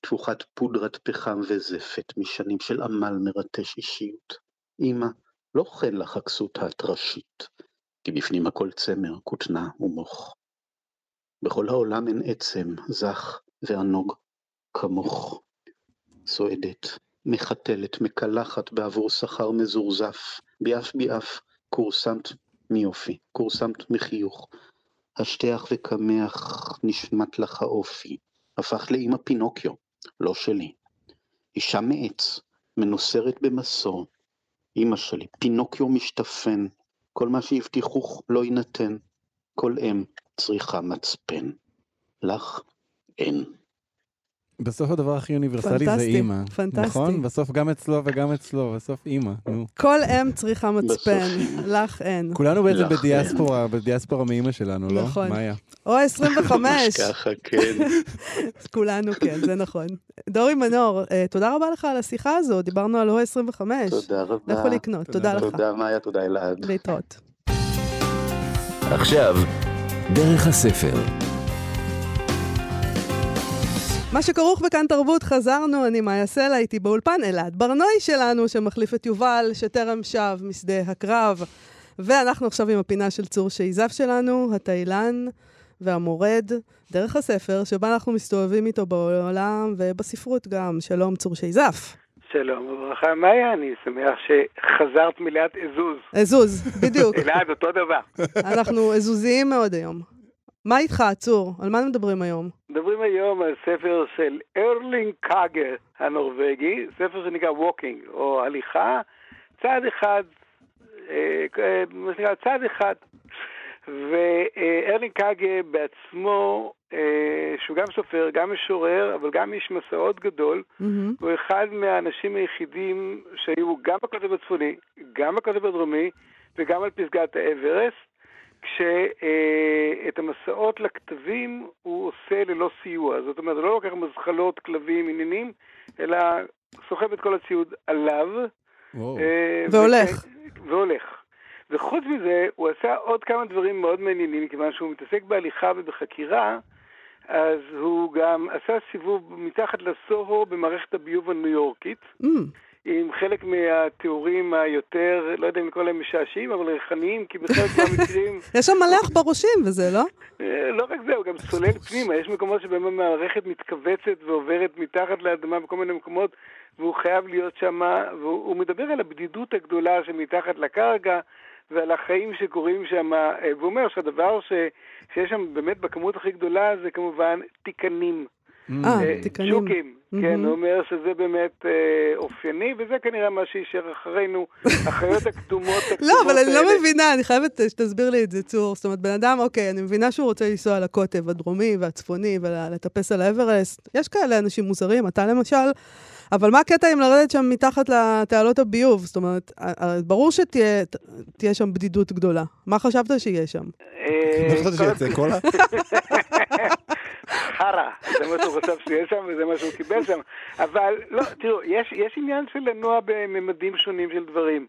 תפוחת פודרת פחם וזפת משנים של עמל מרטש אישיות. אמא, לא חן לך הכסות הטרשית, כי בפנים הכל צמר, כותנה ומוך. בכל העולם אין עצם, זך וענוג כמוך. סועדת, מחתלת, מקלחת בעבור שכר מזורזף, ביעף ביעף, כורסמת מיופי, כורסמת מחיוך. השטח וקמח נשמט לך האופי, הפך לאמא פינוקיו, לא שלי. אישה מעץ, מנוסרת במסור, אמא שלי, פינוקיו משתפן, כל מה שהבטיחוך לא יינתן, כל אם צריכה מצפן. לך אין. בסוף הדבר הכי אוניברסלי זה פנטסטי, אימא. פנטסטי. נכון? בסוף גם אצלו וגם אצלו, בסוף אימא, נו. כל אם צריכה מצפן. לך אין. כולנו בעצם בדיאספורה, בדיאספורה מאימא שלנו, לא? נכון. מאיה. או 25, ממש ככה, כן. כולנו כן, זה נכון. דורי מנור, אה, תודה רבה לך על השיחה הזו, דיברנו על או 25. תודה רבה. לכו לקנות, תודה תודה לך. תודה מאיה, תודה אלעד. להתראות. עכשיו, דרך הספר. מה שכרוך בכאן תרבות, חזרנו, אני מאיה סלע, איתי באולפן אלעד ברנועי שלנו, שמחליף את יובל, שטרם שב משדה הקרב. ואנחנו עכשיו עם הפינה של צור שייזף שלנו, התאילן והמורד, דרך הספר, שבה אנחנו מסתובבים איתו בעולם ובספרות גם. שלום, צור שייזף. שלום וברכה, מאיה, אני שמח שחזרת מליאת אזוז. אזוז, בדיוק. אלעד, אותו דבר. אנחנו אזוזיים מאוד היום. מה איתך, צור? על מה מדברים היום? מדברים היום על ספר של ארלינג קאגה הנורבגי, ספר שנקרא Walking, או הליכה, צעד אחד, אה, אה, מה שנקרא צעד אחד. וארלינג קאגה בעצמו, אה, שהוא גם סופר, גם משורר, אבל גם איש מסעות גדול, מהמם. הוא אחד מהאנשים היחידים שהיו גם בקוטב הצפוני, גם בקוטב הדרומי וגם על פסגת האברסט, כשאת המסעות לכתבים הוא עושה ללא סיוע. זאת אומרת, הוא לא לוקח מזחלות, כלבים, עניינים, אלא סוחב את כל הציוד עליו. אה, והולך. והולך. וחוץ מזה, הוא עשה עוד כמה דברים מאוד מעניינים, כיוון שהוא מתעסק בהליכה ובחקירה, אז הוא גם עשה סיבוב מתחת לסוהו במערכת הביוב הניו יורקית, אמ, עם חלק מהתיאורים היותר, לא יודע אם לקרוא להם משעשעים, אבל ריחניים, כי בחלק מהמקרים... יש שם מלא עכברושים וזה, לא? אה, לא רק זה, הוא גם צולל פנימה, יש מקומות שבהם המערכת מתכווצת ועוברת מתחת לאדמה בכל מיני מקומות, והוא חייב להיות שם, והוא מדבר על הבדידות הגדולה שמתחת לקרקע, ועל החיים שקורים שם, אה, והוא אומר שהדבר ש, שיש שם באמת בכמות הכי גדולה זה כמובן תיקנים. אה, אה. ג'וקים, כן, הוא אומר שזה באמת אה, אופייני, וזה כנראה מה שישאר אחרינו, החיות הקדומות הקדומות לא, אבל אני לא האלה. מבינה, אני חייבת שתסביר לי את זה, צור. זאת אומרת, בן אדם, אוקיי, אני מבינה שהוא רוצה לנסוע לקוטב הדרומי והצפוני ולטפס על האברסט. יש כאלה אנשים מוזרים, אתה למשל, אבל מה הקטע עם לרדת שם מתחת לתעלות הביוב? זאת אומרת, ברור שתהיה תהיה שם בדידות גדולה. מה חשבת שיהיה שם? לא חשבתי כל- שיצא קולה? חרא, זה מה שהוא חשב שיהיה שם וזה מה שהוא קיבל שם. אבל לא, תראו, יש, יש עניין של לנוע בממדים שונים של דברים.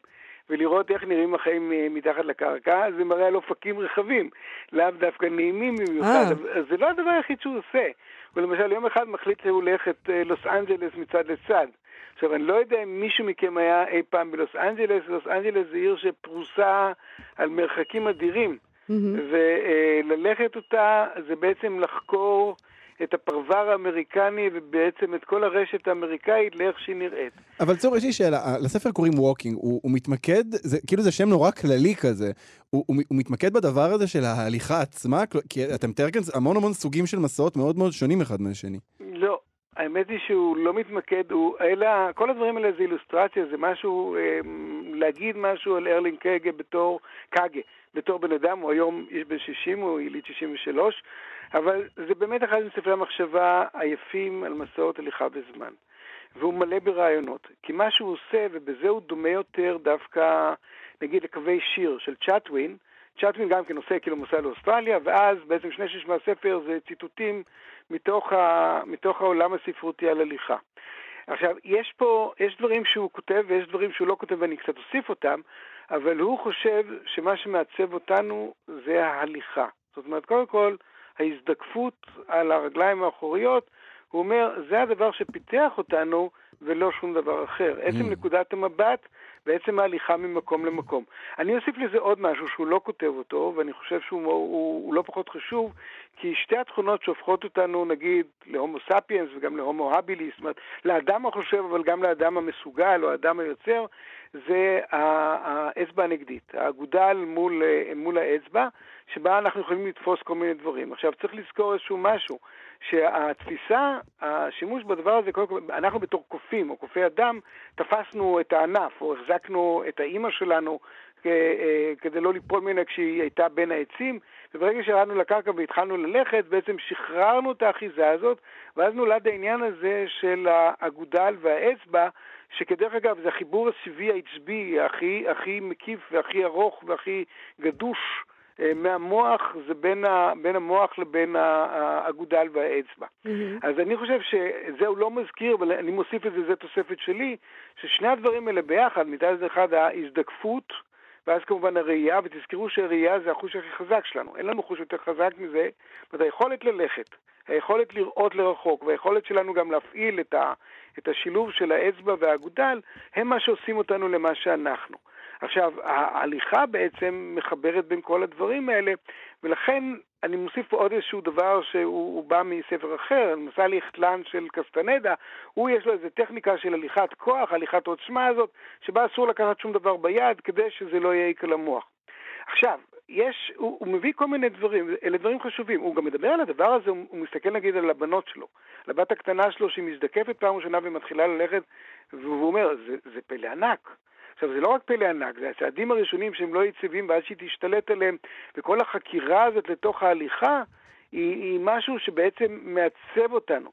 ולראות איך נראים החיים אה, מתחת לקרקע, זה מראה על אופקים רחבים, לאו דווקא נעימים במיוחד, אה. זה לא הדבר היחיד שהוא עושה. הוא למשל יום אחד מחליט שהוא הולך את אה, לוס אנג'לס מצד לצד. עכשיו, אני לא יודע אם מישהו מכם היה אי פעם בלוס אנג'לס, לוס אנג'לס זה עיר שפרוסה על מרחקים אדירים. מהמם. וללכת אותה זה בעצם לחקור את הפרבר האמריקני ובעצם את כל הרשת האמריקאית לאיך שהיא נראית. אבל צור, יש לי שאלה, ה- לספר קוראים Walking, הוא, הוא מתמקד, זה, כאילו זה שם נורא כללי כזה, הוא, הוא, הוא מתמקד בדבר הזה של ההליכה עצמה, כי אתה מתאר כאן המון המון סוגים של מסעות מאוד מאוד שונים אחד מהשני. לא, האמת היא שהוא לא מתמקד, הוא, אלא, כל הדברים האלה זה אילוסטרציה, זה משהו, אה, להגיד משהו על ארלין קאגה בתור, קאגה, בתור בן אדם, הוא היום איש בן 60, הוא יליד 63, אבל זה באמת אחד מספרי המחשבה היפים על מסעות הליכה בזמן. והוא מלא ברעיונות. כי מה שהוא עושה, ובזה הוא דומה יותר דווקא, נגיד, לקווי שיר של צ'אטווין, צ'אטווין גם כן עושה כאילו מסע לאוסטרליה, ואז בעצם שני שליש מהספר זה ציטוטים מתוך, ה, מתוך העולם הספרותי על הליכה. עכשיו, יש פה, יש דברים שהוא כותב ויש דברים שהוא לא כותב ואני קצת אוסיף אותם, אבל הוא חושב שמה שמעצב אותנו זה ההליכה. זאת אומרת, קודם כל, ההזדקפות על הרגליים האחוריות, הוא אומר, זה הדבר שפיתח אותנו ולא שום דבר אחר. עצם נקודת המבט ועצם ההליכה ממקום למקום. אני אוסיף לזה עוד משהו שהוא לא כותב אותו, ואני חושב שהוא הוא, הוא לא פחות חשוב, כי שתי התכונות שהופכות אותנו, נגיד, להומו ספיאנס וגם להומו הביליס, זאת אומרת, לאדם החושב, אבל גם לאדם המסוגל או האדם היוצר, זה האצבע הנגדית, האגודל מול, אה, מול האצבע, שבה אנחנו יכולים לתפוס כל מיני דברים. עכשיו, צריך לזכור איזשהו משהו, שהתפיסה, השימוש בדבר הזה, קודם כל, אנחנו בתור קופים או קופי אדם, תפסנו את הענף או החזקנו את האימא שלנו אה, אה, כדי לא ליפול ממנה כשהיא הייתה בין העצים, וברגע שירדנו לקרקע והתחלנו ללכת, בעצם שחררנו את האחיזה הזאת, ואז נולד העניין הזה של האגודל והאצבע, שכדרך אגב זה החיבור הסיבי העצבי הכי, הכי מקיף והכי ארוך והכי גדוש מהמוח, זה בין, ה, בין המוח לבין האגודל והאצבע. מהמם. אז אני חושב שזה הוא לא מזכיר, אבל אני מוסיף את זה, זו תוספת שלי, ששני הדברים האלה ביחד, מצד אחד ההזדקפות, ואז כמובן הראייה, ותזכרו שהראייה זה החוש הכי חזק שלנו, אין לנו חוש יותר חזק מזה, זאת היכולת ללכת, היכולת לראות לרחוק, והיכולת שלנו גם להפעיל את, ה, את השילוב של האצבע והאגודל, הם מה שעושים אותנו למה שאנחנו. עכשיו, ההליכה בעצם מחברת בין כל הדברים האלה, ולכן אני מוסיף פה עוד איזשהו דבר שהוא הוא בא מספר אחר, מסע ליכטלן של קסטנדה, הוא יש לו איזו טכניקה של הליכת כוח, הליכת עוצמה הזאת, שבה אסור לקחת שום דבר ביד כדי שזה לא יעיק על המוח. עכשיו, יש, הוא, הוא מביא כל מיני דברים, אלה דברים חשובים. הוא גם מדבר על הדבר הזה, הוא, הוא מסתכל נגיד על הבנות שלו, על הבת הקטנה שלו שהיא מזדקפת פעם ראשונה ומתחילה ללכת, והוא אומר, זה, זה פלא ענק. עכשיו, זה לא רק פלא ענק, זה הצעדים הראשונים שהם לא יציבים ואז שהיא תשתלט עליהם, וכל החקירה הזאת לתוך ההליכה היא, היא משהו שבעצם מעצב אותנו.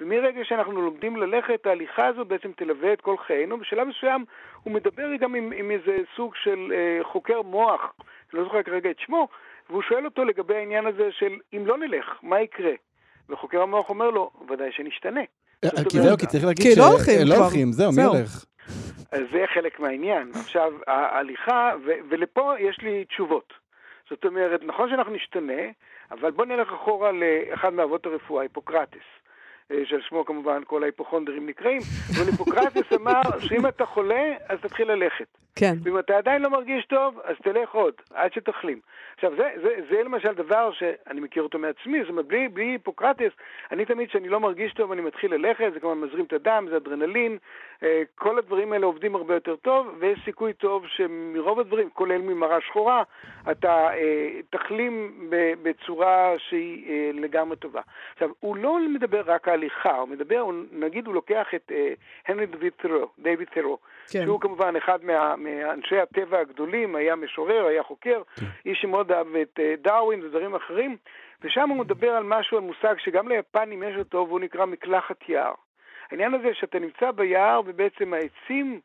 ומרגע שאנחנו לומדים ללכת, ההליכה הזו בעצם תלווה את כל חיינו. בשלב מסוים הוא מדבר גם עם, עם איזה סוג של אה, חוקר מוח, אני לא זוכר כרגע את שמו, והוא שואל אותו לגבי העניין הזה של אם לא נלך, מה יקרה? וחוקר המוח אומר לו, ודאי שנשתנה. אה, זאת כי זהו, כי צריך להגיד כי ש... לא הולכים זהו, מי. הולך? אז זה חלק מהעניין. עכשיו, ההליכה, ו- ולפה יש לי תשובות. זאת אומרת, נכון שאנחנו נשתנה, אבל בואו נלך אחורה לאחד מאבות הרפואה, היפוקרטס. אה, שעל שמו כמובן כל ההיפוכונדרים נקראים, אבל היפוקרטס אמר שאם אתה חולה, אז תתחיל ללכת. כן. ואם אתה עדיין לא מרגיש טוב, אז תלך עוד, עד שתחלים. עכשיו, זה, זה, זה למשל דבר שאני מכיר אותו מעצמי, זאת אומרת, בלי, בלי היפוקרטס, אני תמיד, כשאני לא מרגיש טוב, אני מתחיל ללכת, זה כמובן מזרים את הדם, זה אדרנלין, אה, כל הדברים האלה עובדים הרבה יותר טוב, ויש סיכוי טוב שמרוב הדברים, כולל ממראה שחורה, אתה אה, תחלים בצורה שהיא אה, לגמרי טובה. עכשיו, הוא לא מדבר רק על הליכה, הוא מדבר, הוא, נגיד הוא לוקח את הנרי דוד ת'רו, דיוויד ת'רו, כן. שהוא כמובן אחד מה, מאנשי הטבע הגדולים, היה משורר, היה חוקר, איש שמאוד אהב את אה, דרווין ודברים אחרים, ושם הוא מדבר על משהו, על מושג שגם ליפנים יש אותו, והוא נקרא מקלחת יער. העניין הזה שאתה נמצא ביער ובעצם העצים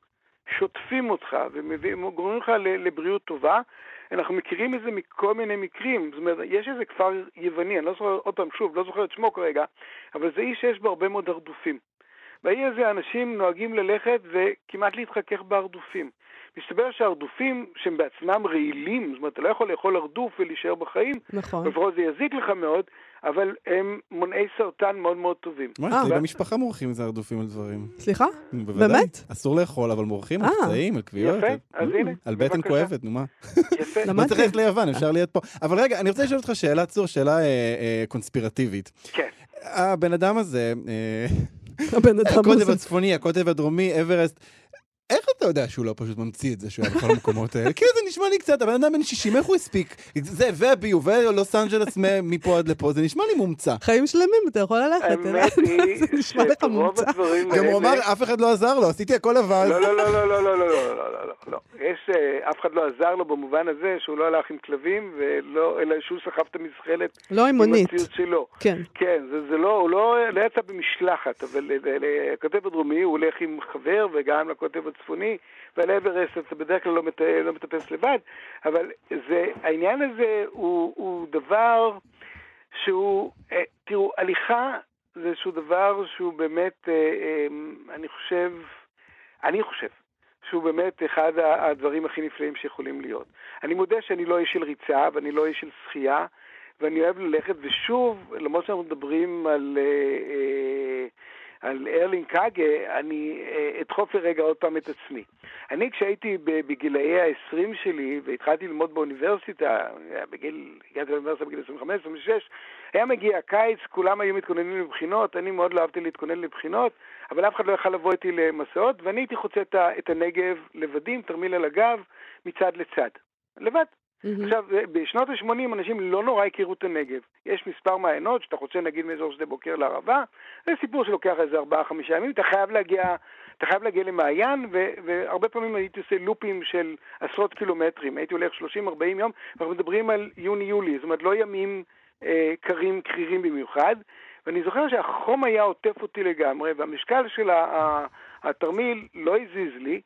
שוטפים אותך וגורמים לך לבריאות טובה. אנחנו מכירים את זה מכל מיני מקרים. זאת אומרת, יש איזה כפר יווני, אני לא זוכר, עוד פעם, שוב, לא זוכר את שמו כרגע, אבל זה איש שיש בו הרבה מאוד הרדופים. באי הזה אנשים נוהגים ללכת וכמעט להתחכך בהרדופים. מסתבר שהרדופים, שהם בעצמם רעילים, זאת אומרת, אתה לא יכול לאכול הרדוף ולהישאר בחיים, נכון. לפחות זה יזיק לך מאוד, אבל הם מונעי סרטן מאוד מאוד טובים. מה, אה. אצלי במשפחה מורחים איזה הרדופים על דברים. סליחה? באמת? אסור לאכול, אבל מורחים על אה. פצעים, על כוויות. יפה, על- אז הנה, על בטן. כואבת, נו מה. יפה. לא. צריך ללכת ליוון, אפשר להיות פה. אבל רגע, אני רוצה לשאול אותך שאלה, צור, שאלה אה, אה, קונספירטיבית. כן. הבן אדם הזה, אה, הבן אדם הקוטב הזה. הצפוני, הקוטב הדרומי, אברסט, איך אתה יודע שהוא לא פשוט ממציא את זה שהוא היה בכל המקומות האלה? כאילו זה נשמע לי קצת, הבן אדם בן 60, איך הוא הספיק? זה והביו, ולוס אנג'לס מפה עד לפה, זה נשמע לי מומצא. חיים שלמים, אתה יכול ללכת, זה נשמע לך מומצא. גם הוא אמר, אף אחד לא עזר לו, עשיתי הכל לבד. לא, לא, לא, לא, לא, לא, לא, לא. יש, אף אחד לא עזר לו במובן הזה שהוא לא הלך עם כלבים, אלא שהוא סחב את המזחלת. לא עם מונית. עם הציוד שלו. כן. כן, זה לא, הוא לא יצא במשלחת, אבל לכותב הדרומי הוא הולך עם חבר וגם לכותב ועל אברסט אתה בדרך כלל לא, מט, לא מטפס לבד, אבל זה, העניין הזה הוא, הוא דבר שהוא, אה, תראו, הליכה זה איזשהו דבר שהוא באמת, אה, אה, אני חושב, אני חושב, שהוא באמת אחד הדברים הכי נפלאים שיכולים להיות. אני מודה שאני לא איש של ריצה ואני לא איש של שחייה, ואני אוהב ללכת, ושוב, למרות שאנחנו מדברים על, אה, אה, על ארלין קאגה, אני אה, אדחוף לרגע עוד פעם את עצמי. אני כשהייתי בגילאי ה-20 שלי, והתחלתי ללמוד באוניברסיטה, היה בגיל, הגעתי לאוניברסיטה בגיל 25-26, היה מגיע הקיץ, כולם היו מתכוננים לבחינות, אני מאוד לא אהבתי להתכונן לבחינות, אבל אף אחד לא יכל לבוא איתי למסעות, ואני הייתי חוצה את הנגב לבדי, עם תרמיל על הגב, מצד לצד. לבד. מהמם. עכשיו, בשנות ה-80 אנשים לא נורא הכירו את הנגב. יש מספר מעיינות שאתה חוצה נגיד מאזור שדה בוקר לערבה, זה סיפור שלוקח איזה ארבעה, חמישה ימים, אתה חייב להגיע, אתה חייב להגיע למעיין, ו- והרבה פעמים הייתי עושה לופים של עשרות קילומטרים, הייתי הולך 30-40 יום, ואנחנו מדברים על יוני-יולי, זאת אומרת לא ימים אה, קרים, קרירים במיוחד, ואני זוכר שהחום היה עוטף אותי לגמרי, והמשקל של התרמיל לא הזיז לי,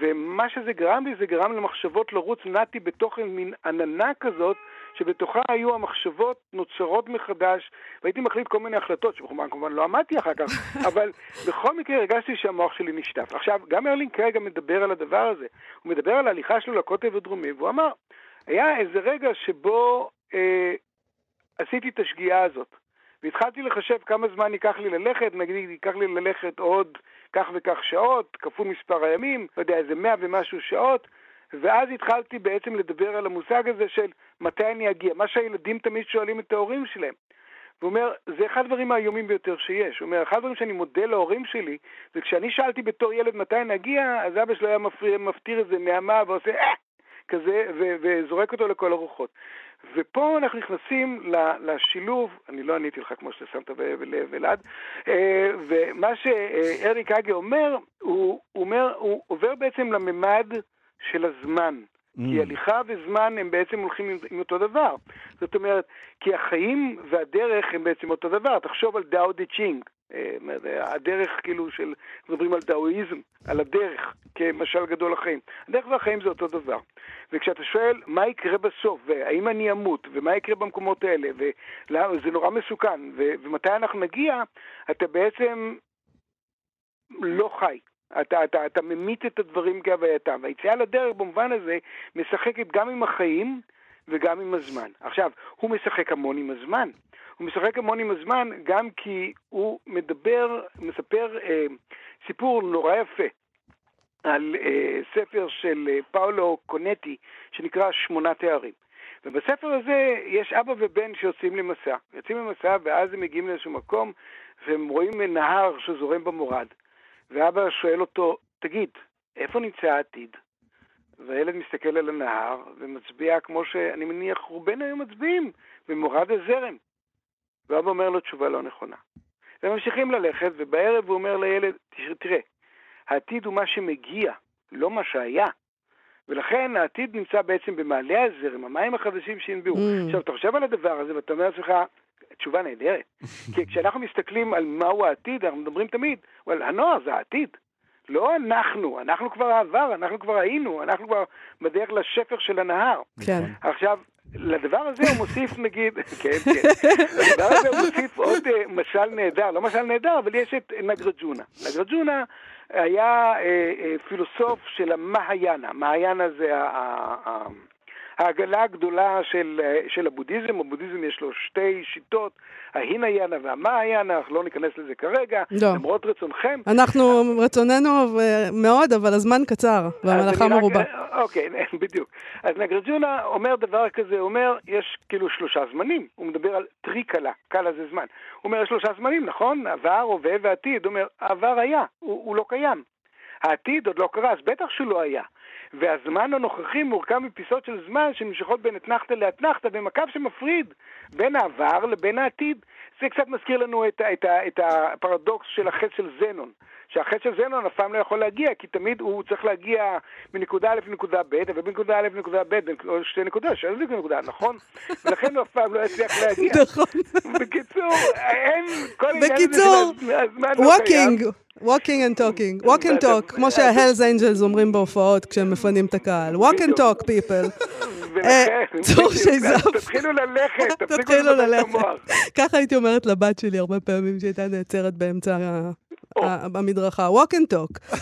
ומה שזה גרם לי, זה גרם למחשבות לרוץ, נעתי בתוך מין עננה כזאת, שבתוכה היו המחשבות נוצרות מחדש, והייתי מחליט כל מיני החלטות, שכמובן כמובן לא עמדתי אחר כך, אבל בכל מקרה הרגשתי שהמוח שלי נשטף. עכשיו, גם ארלין כרגע מדבר על הדבר הזה. הוא מדבר על ההליכה שלו לקוטב הדרומי, והוא אמר, היה איזה רגע שבו אה, עשיתי את השגיאה הזאת. והתחלתי לחשב כמה זמן ייקח לי ללכת, נגיד ייקח לי ללכת עוד כך וכך שעות, כפול מספר הימים, לא יודע, איזה מאה ומשהו שעות, ואז התחלתי בעצם לדבר על המושג הזה של מתי אני אגיע, מה שהילדים תמיד שואלים את ההורים שלהם. והוא אומר, זה אחד הדברים האיומים ביותר שיש. הוא אומר, אחד הדברים שאני מודה להורים שלי, זה כשאני שאלתי בתור ילד מתי נגיע, אז אבא שלו היה מפתיר איזה נעמה ועושה אה! כזה, ו- וזורק אותו לכל הרוחות. ופה אנחנו נכנסים לשילוב, אני לא עניתי לך כמו ששמת לב אלעד, אה, ומה שאריק אגה אומר, הוא, הוא אומר, הוא עובר בעצם לממד של הזמן. Mm. כי הליכה וזמן הם בעצם הולכים עם, עם אותו דבר. זאת אומרת, כי החיים והדרך הם בעצם אותו דבר. תחשוב על דאו דה צ'ינג. אה, הדרך כאילו של, מדברים על דאואיזם, על הדרך כמשל גדול לחיים. הדרך והחיים זה אותו דבר. וכשאתה שואל מה יקרה בסוף, והאם אני אמות, ומה יקרה במקומות האלה, וזה נורא מסוכן, ו- ומתי אנחנו נגיע, אתה בעצם לא חי. אתה, אתה, אתה ממית את הדברים כהווייתם. והיציאה לדרך במובן הזה משחקת גם עם החיים וגם עם הזמן. עכשיו, הוא משחק המון עם הזמן. הוא משחק המון עם הזמן, גם כי הוא מדבר, מספר אה, סיפור נורא יפה על אה, ספר של אה, פאולו קונטי, שנקרא שמונה תארים. ובספר הזה יש אבא ובן שיוצאים למסע. יוצאים למסע ואז הם מגיעים לאיזשהו מקום והם רואים נהר שזורם במורד. ואבא שואל אותו, תגיד, איפה נמצא העתיד? והילד מסתכל על הנהר ומצביע כמו שאני מניח רובנו היו מצביעים, במורד הזרם. ואבא אומר לו תשובה לא נכונה. והם ממשיכים ללכת, ובערב הוא אומר לילד, תראה, העתיד הוא מה שמגיע, לא מה שהיה. ולכן העתיד נמצא בעצם במעלה הזרם, המים החדשים שינבעו. Mm. עכשיו, אתה חושב על הדבר הזה ואתה אומר לעצמך, תשובה נהדרת. כי כשאנחנו מסתכלים על מהו העתיד, אנחנו מדברים תמיד, על הנוער זה העתיד. לא אנחנו, אנחנו כבר העבר, אנחנו כבר היינו, אנחנו כבר בדרך לשפר של הנהר. כן. עכשיו, לדבר הזה הוא מוסיף נגיד, כן, כן, לדבר הזה הוא מוסיף עוד uh, משל נהדר, לא משל נהדר, אבל יש את נגרג'ונה. נגרג'ונה היה uh, uh, פילוסוף של המהיאנה, מהיאנה זה ה... העגלה הגדולה של, של הבודהיזם, הבודהיזם יש לו שתי שיטות, ההינאיינה והמהיאנה, אנחנו לא ניכנס לזה כרגע, לא. למרות רצונכם. אנחנו, רצוננו מאוד, אבל הזמן קצר, והמלאכה מרובה. אוקיי, בדיוק. אז נגרג'ונה אומר דבר כזה, הוא אומר, יש כאילו שלושה זמנים, הוא מדבר על טרי קלה, קלה זה זמן. הוא אומר, יש שלושה זמנים, נכון? עבר, הווה ועתיד. הוא אומר, העבר היה, הוא, הוא לא קיים. העתיד עוד לא קרה, אז בטח שהוא לא היה. והזמן הנוכחי מורכב מפיסות של זמן שנמשכות בין אתנחתא לאתנחתא, הקו שמפריד בין העבר לבין העתיד. זה קצת מזכיר לנו את, את, את הפרדוקס של החטא של זנון. שהחטא של זנון אף פעם לא יכול להגיע, כי תמיד הוא צריך להגיע מנקודה א' לנקודה ב', ובנקודה א' לנקודה ב', בין שתי נקודות, שלוש נקודה, נכון? ולכן הוא אף פעם לא יצליח להגיע. נכון. בקיצור, אין, כל הזמן לא קיים. walking and talking, walk and talk, כמו שה-Hells Angels אומרים בהופעות כשהם מפנים את הקהל. walk and talk, people. צור שייזף. תתחילו ללכת, תתחילו ללכת. ככה הייתי אומרת לבת שלי הרבה פעמים שהייתה נעצרת באמצע המדרכה. walk and talk.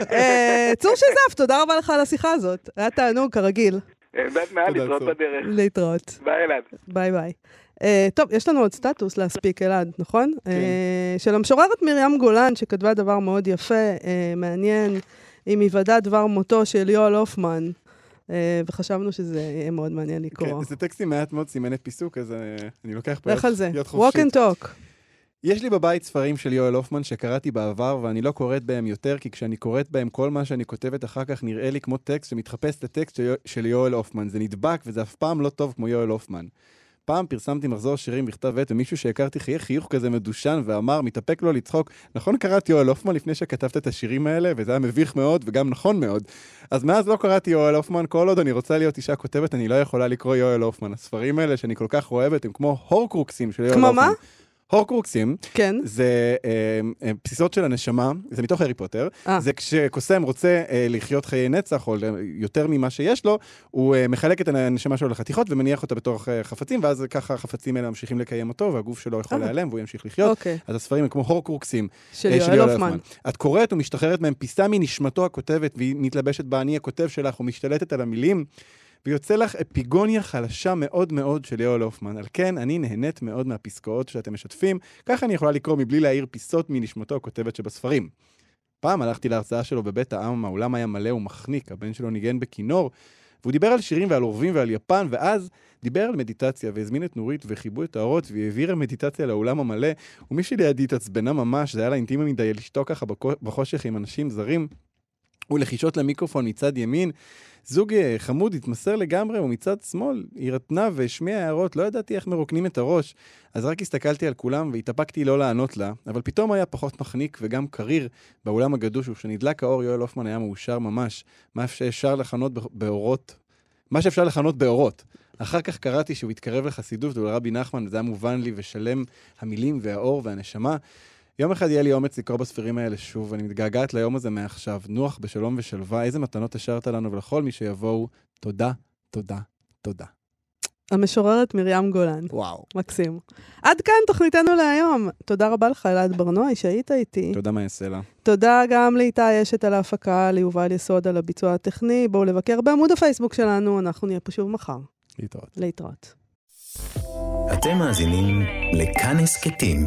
צור שיזף, תודה רבה לך על השיחה הזאת. היה תענוג, כרגיל. להתראות בדרך. להתראות. ביי אלעד. ביי ביי. אה, טוב, יש לנו עוד סטטוס להספיק, אלעד, נכון? כן. אה, של המשוררת מרים גולן, שכתבה דבר מאוד יפה, אה, מעניין, עם היוודע דבר מותו של יואל הופמן. אה, וחשבנו שזה יהיה מאוד מעניין לקרוא. כן, זה טקסט עם מעט מאוד סימני פיסוק, אז uh, אני לוקח פה לך על זה. walk and talk. יש לי בבית ספרים של יואל הופמן שקראתי בעבר, ואני לא קוראת בהם יותר, כי כשאני קוראת בהם, כל מה שאני כותבת אחר כך נראה לי כמו טקסט שמתחפש לטקסט של יואל הופמן. זה נדבק, וזה אף פעם לא טוב כמו יואל הופמן. פעם פרסמתי מחזור שירים בכתב עת, ומישהו שהכרתי חייך חיוך כזה מדושן ואמר, מתאפק לו לצחוק. נכון קראתי יואל הופמן לפני שכתבת את השירים האלה, וזה היה מביך מאוד וגם נכון מאוד. אז מאז לא קראתי יואל הופמן, כל עוד אני רוצה להיות אישה כותבת, אני לא יכולה לקרוא יואל הופמן. הספרים האלה שאני כל כך אוהבת הם כמו הורקרוקסים של יואל הופמן. כמו מה? הורקרוקסים, כן. זה אה, אה, בסיסות של הנשמה, זה מתוך הארי פוטר, 아. אה. זה כשקוסם רוצה אה, לחיות חיי נצח, או יותר ממה שיש לו, הוא אה, מחלק את הנשמה שלו לחתיכות ומניח אותה בתוך אה, חפצים, ואז ככה החפצים האלה ממשיכים לקיים אותו, והגוף שלו יכול 아. להיעלם והוא ימשיך לחיות. אוקיי. אז הספרים הם כמו הורקרוקסים של אה, יואל הופמן. את קוראת ומשתחררת מהם פיסה מנשמתו הכותבת, והיא מתלבשת באני הכותב שלך, ומשתלטת על המילים. ויוצא לך אפיגוניה חלשה מאוד מאוד של יואל הופמן. על כן, אני נהנית מאוד מהפסקאות שאתם משתפים, ככה אני יכולה לקרוא מבלי להעיר פיסות מנשמתו הכותבת שבספרים. פעם הלכתי להרצאה שלו בבית העם, האולם היה מלא ומחניק, הבן שלו ניגן בכינור, והוא דיבר על שירים ועל עורבים ועל יפן, ואז דיבר על מדיטציה, והזמין את נורית וכיבו את האורות, והיא העבירה מדיטציה לאולם המלא, ומי שלידי התעצבנה ממש, זה היה לה אינטימי מדי לשתוק ככה בחושך עם אנשים זרים, ולחישות למיקרופון מצד ימין. זוג אה, חמוד התמסר לגמרי, ומצד שמאל היא רטנה והשמיעה הערות, לא ידעתי איך מרוקנים את הראש. אז רק הסתכלתי על כולם והתאפקתי לא לענות לה, אבל פתאום היה פחות מחניק וגם קריר באולם הגדוש, וכשנדלק האור יואל הופמן היה מאושר ממש. מה שאפשר לכנות באורות, מה שאפשר לכנות באורות. אחר כך קראתי שהוא התקרב לחסידות ולרבי נחמן, וזה היה מובן לי ושלם המילים והאור והנשמה. יום אחד יהיה לי אומץ לקרוא בספרים האלה שוב, אני מתגעגעת ליום הזה מעכשיו. נוח בשלום ושלווה, איזה מתנות השארת לנו ולכל מי שיבואו. תודה, תודה, תודה. המשוררת מרים גולן. וואו. מקסים. עד כאן תוכניתנו להיום. תודה רבה לך, אלעד ברנועי, שהיית איתי. תודה, מה יעשה לה. תודה גם לאיתי אשת על ההפקה, ליובל יסוד על הביצוע הטכני. בואו לבקר בעמוד הפייסבוק שלנו, אנחנו נהיה פה שוב מחר. להתראות. להתראות. אתם מאזינים לכאן הסכתים,